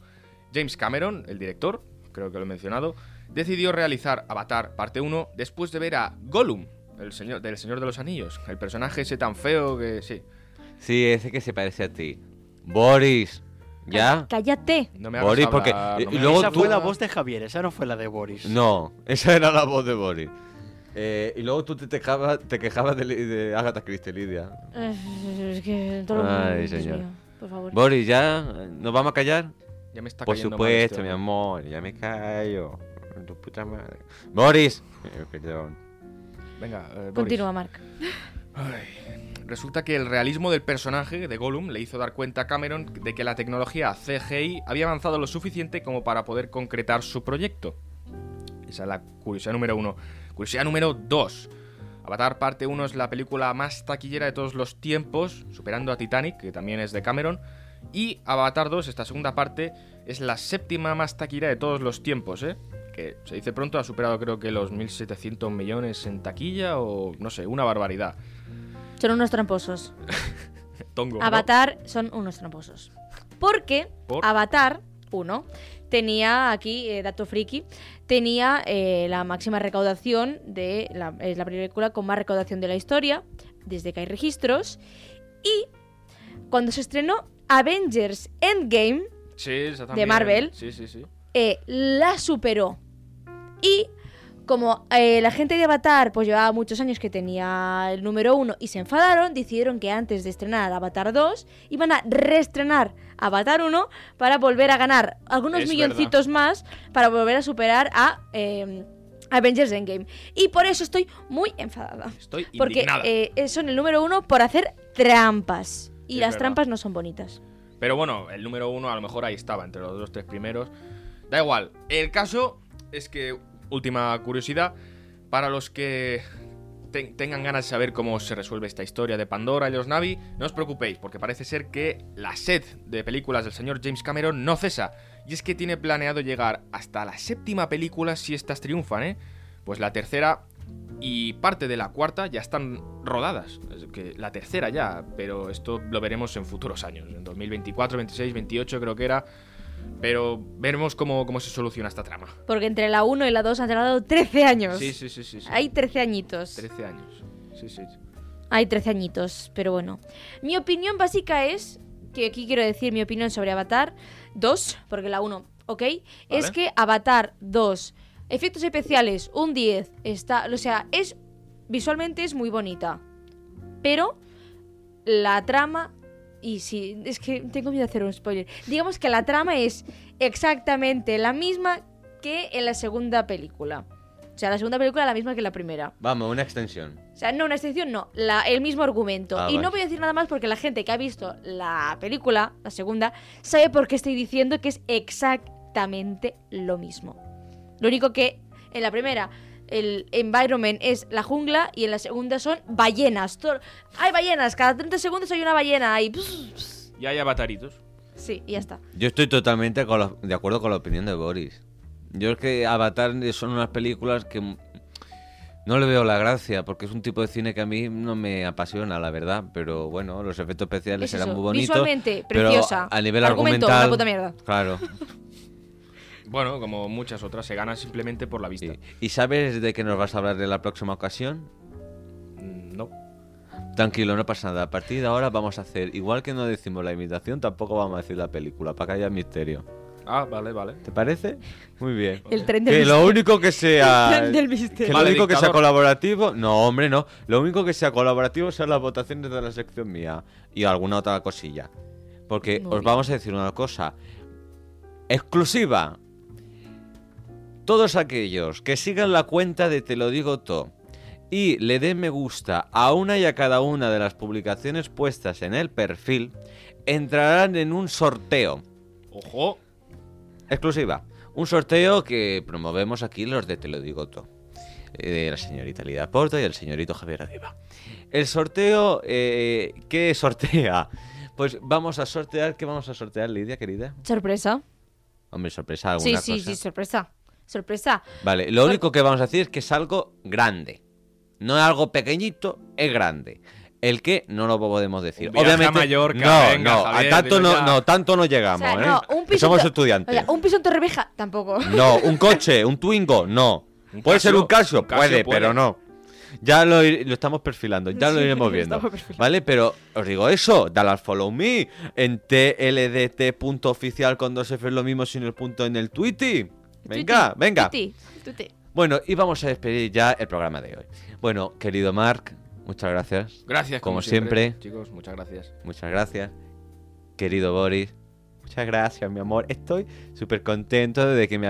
James Cameron, el director, creo que lo he mencionado, decidió realizar Avatar parte 1 después de ver a Gollum, el señor, del Señor de los Anillos. El personaje ese tan feo que. Sí. Sí, ese que se parece a ti. Boris. ¿Ya? Cállate. No me hagas Boris, hablar, porque- no y me luego esa tú- fue la voz de Javier, esa no fue la de Boris. No, esa era la voz de Boris. Eh, y luego tú te quejabas, te quejabas de, de Agatha Christie, Lidia. Eh, Es que todo lo- Ay, señor. Mío, por favor. Boris, ¿ya? ¿Nos vamos a callar? Ya me está Por cayendo mal supuesto, este mi amor, ya me callo. Tu puta madre. Boris. Eh, perdón. Venga, eh, Boris. Continúa, Mark. Ay, Resulta que el realismo del personaje de Gollum le hizo dar cuenta a Cameron de que la tecnología CGI había avanzado lo suficiente como para poder concretar su proyecto. Esa es la curiosidad número uno. Curiosidad número dos. Avatar parte 1 es la película más taquillera de todos los tiempos, superando a Titanic, que también es de Cameron. Y Avatar 2, esta segunda parte, es la séptima más taquillera de todos los tiempos, ¿eh? Que se dice pronto, ha superado creo que los 1.700 millones en taquilla o no sé, una barbaridad. Son unos tramposos. Tongo. ¿no? Avatar son unos tramposos. Porque ¿Por? Avatar 1 tenía aquí, eh, dato friki, tenía eh, la máxima recaudación de la, es la película con más recaudación de la historia, desde que hay registros. Y cuando se estrenó Avengers Endgame, Sí, también. Marvel. Sí, sí, sí. eh, la superó. Y como eh, la gente de Avatar pues llevaba muchos años que tenía el número uno y se enfadaron, decidieron que antes de estrenar Avatar 2 iban a reestrenar Avatar 1 para volver a ganar algunos Es milloncitos más para volver a superar a, eh, Avengers Endgame. Y por eso estoy muy enfadada. Estoy Porque eh, son el número uno por hacer trampas. Y Es las verdad. trampas no son bonitas. Pero bueno, el número uno a lo mejor ahí estaba, entre los dos, tres primeros. Da igual. El caso es que, última curiosidad, para los que ten- tengan ganas de saber cómo se resuelve esta historia de Pandora y los Navi, no os preocupéis, porque parece ser que la sed de películas del señor James Cameron no cesa. Y es que tiene planeado llegar hasta la séptima película si estas triunfan, ¿eh? Pues la tercera y parte de la cuarta ya están rodadas. La tercera ya, pero esto lo veremos en futuros años. En 2024, 26, 28 creo que era. Pero veremos cómo, cómo se soluciona esta trama. Porque entre la 1 y la 2 han tardado 13 años. Sí, sí, sí, sí. sí. Hay 13 añitos. 13 años. Sí, sí. Hay 13 añitos, pero bueno. Mi opinión básica es, que aquí quiero decir mi opinión sobre Avatar 2, porque la 1, ¿ok? Es que Avatar 2, efectos especiales, un 10, está, o sea, es visualmente es muy bonita, pero la trama y sí, es que tengo miedo de hacer un spoiler. Digamos que la trama es exactamente la misma que en la segunda película. O sea, la segunda película es la misma que la primera. Vamos, una extensión. O sea, no una excepción, no, la, el mismo argumento. Ah, y vale. no voy a decir nada más porque la gente que ha visto la película, la segunda, sabe por qué estoy diciendo que es exactamente lo mismo. Lo único que en la primera el environment es la jungla y en la segunda son ballenas. Todo- Hay ballenas, cada 30 segundos hay una ballena ahí. Y hay avataritos. Sí, y ya está. Yo estoy totalmente con la- de acuerdo con la opinión de Boris. Yo es que Avatar son unas películas que no le veo la gracia, porque es un tipo de cine que a mí no me apasiona, la verdad. Pero bueno, los efectos especiales Es eran eso, muy bonitos. visualmente, pero preciosa. a nivel Argumento, argumental. una puta mierda. Claro. Bueno, como muchas otras, se gana simplemente por la vista. sí. ¿Y sabes de qué nos vas a hablar en la próxima ocasión? Mm, No. Tranquilo, no pasa nada. A partir de ahora vamos a hacer, igual que no decimos la imitación, tampoco vamos a decir la película, para que haya misterio. Ah, vale, vale. ¿Te parece? Muy bien. El tren del Que lo misterio. único que sea. El tren del misterio. Que lo Vale, único que sea colaborativo. No, hombre, no. Lo único que sea colaborativo son las votaciones de la sección mía. Y alguna otra cosilla. Porque Muy os bien. vamos a decir una cosa. Exclusiva. Todos aquellos que sigan la cuenta de Te lo digo todo y le den me gusta a una y a cada una de las publicaciones puestas en el perfil, entrarán en un sorteo. Ojo. Exclusiva. Un sorteo que promovemos aquí los de Te lo digo todo. eh, De la señorita Lida Porto y el señorito Javier Adiva. El sorteo, eh, ¿qué sortea? Pues vamos a sortear, ¿qué vamos a sortear, Lidia, querida? Sorpresa. Hombre, sorpresa, Sí, alguna sí, cosa. sí, sorpresa. Sorpresa. Vale, lo único que vamos a decir es que es algo grande. No es algo pequeñito, es grande. El que no lo podemos decir. Un viaje a Obviamente, Mallorca, no, venga, no, Javier, a tanto dilo no, ya. no, tanto no O llegamos, sea, ¿eh? no, un Que piso somos Tor- estudiantes. o sea, un piso en Torrevieja, tampoco. No, un coche, un Twingo, no. Un puede ser un Casio, Casio, un Casio puede, puede. pero no. Ya lo, ir- lo estamos perfilando, ya lo Sí, iremos lo viendo. estamos perfilando. ¿Vale? Pero os digo eso, dale al follow me en tldt.oficial con dos F es lo mismo sin el punto en el Twitty. Venga, Tuti, venga. tuti, tuti. Bueno, y vamos a despedir ya el programa de hoy. Bueno, querido Mark, muchas gracias. Gracias, Como como, siempre. Chicos, muchas gracias. Muchas gracias. Querido Boris, muchas gracias, mi amor. Estoy súper contento de que me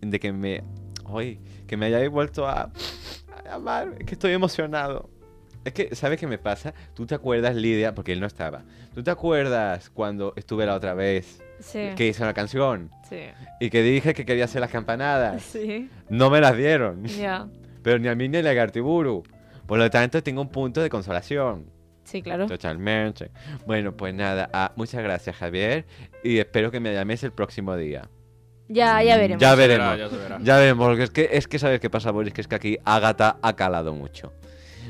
de que me ay, que me hayáis vuelto a, a llamar. Es que estoy emocionado. Es que, ¿sabes qué me pasa? Tú te acuerdas, Lidia, porque él no estaba. ¿Tú te acuerdas cuando estuve la otra vez Sí. que hice una canción Sí. y que dije que quería hacer las campanadas? Sí. No me las dieron. Pero ni a mí ni a Lagartiburu. Por lo tanto, tengo un punto de consolación. Sí, claro. Totalmente. Bueno, pues nada, ah, muchas gracias Javier y espero que me llaméis el próximo día. Ya, ya veremos. Ya Se verá, veremos. ya se verá. Ya veremos, porque es que, es que sabes qué pasa, Boris, que es que aquí Ágata ha calado mucho.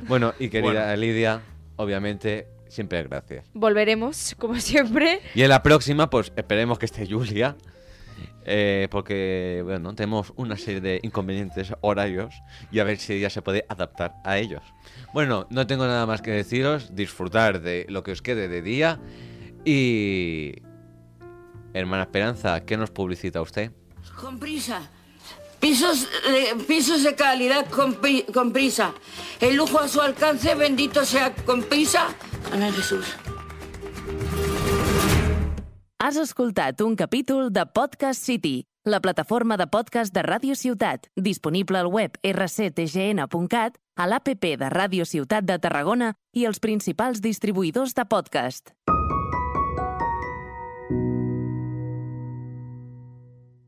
Bueno, y querida Bueno. Lidia, obviamente, siempre gracias. Volveremos, como siempre. Y en la próxima, pues esperemos que esté Julia. eh, porque, bueno, tenemos una serie de inconvenientes horarios y a ver si ella se puede adaptar a ellos. Bueno, no tengo nada más que deciros. Disfrutar de lo que os quede de día. Y. Hermana Esperanza, ¿qué nos publicita usted? Con prisa. Pisos de, pisos de calidad con, con prisa. El lujo a su alcance, bendito sea con prisa. Amén, Jesús. Has escoltat un capítol de Podcast City, la plataforma de podcast de Ràdio Ciutat, disponible al web rctgn.cat, a l'APP de Ràdio Ciutat de Tarragona i els principals distribuïdors de podcast.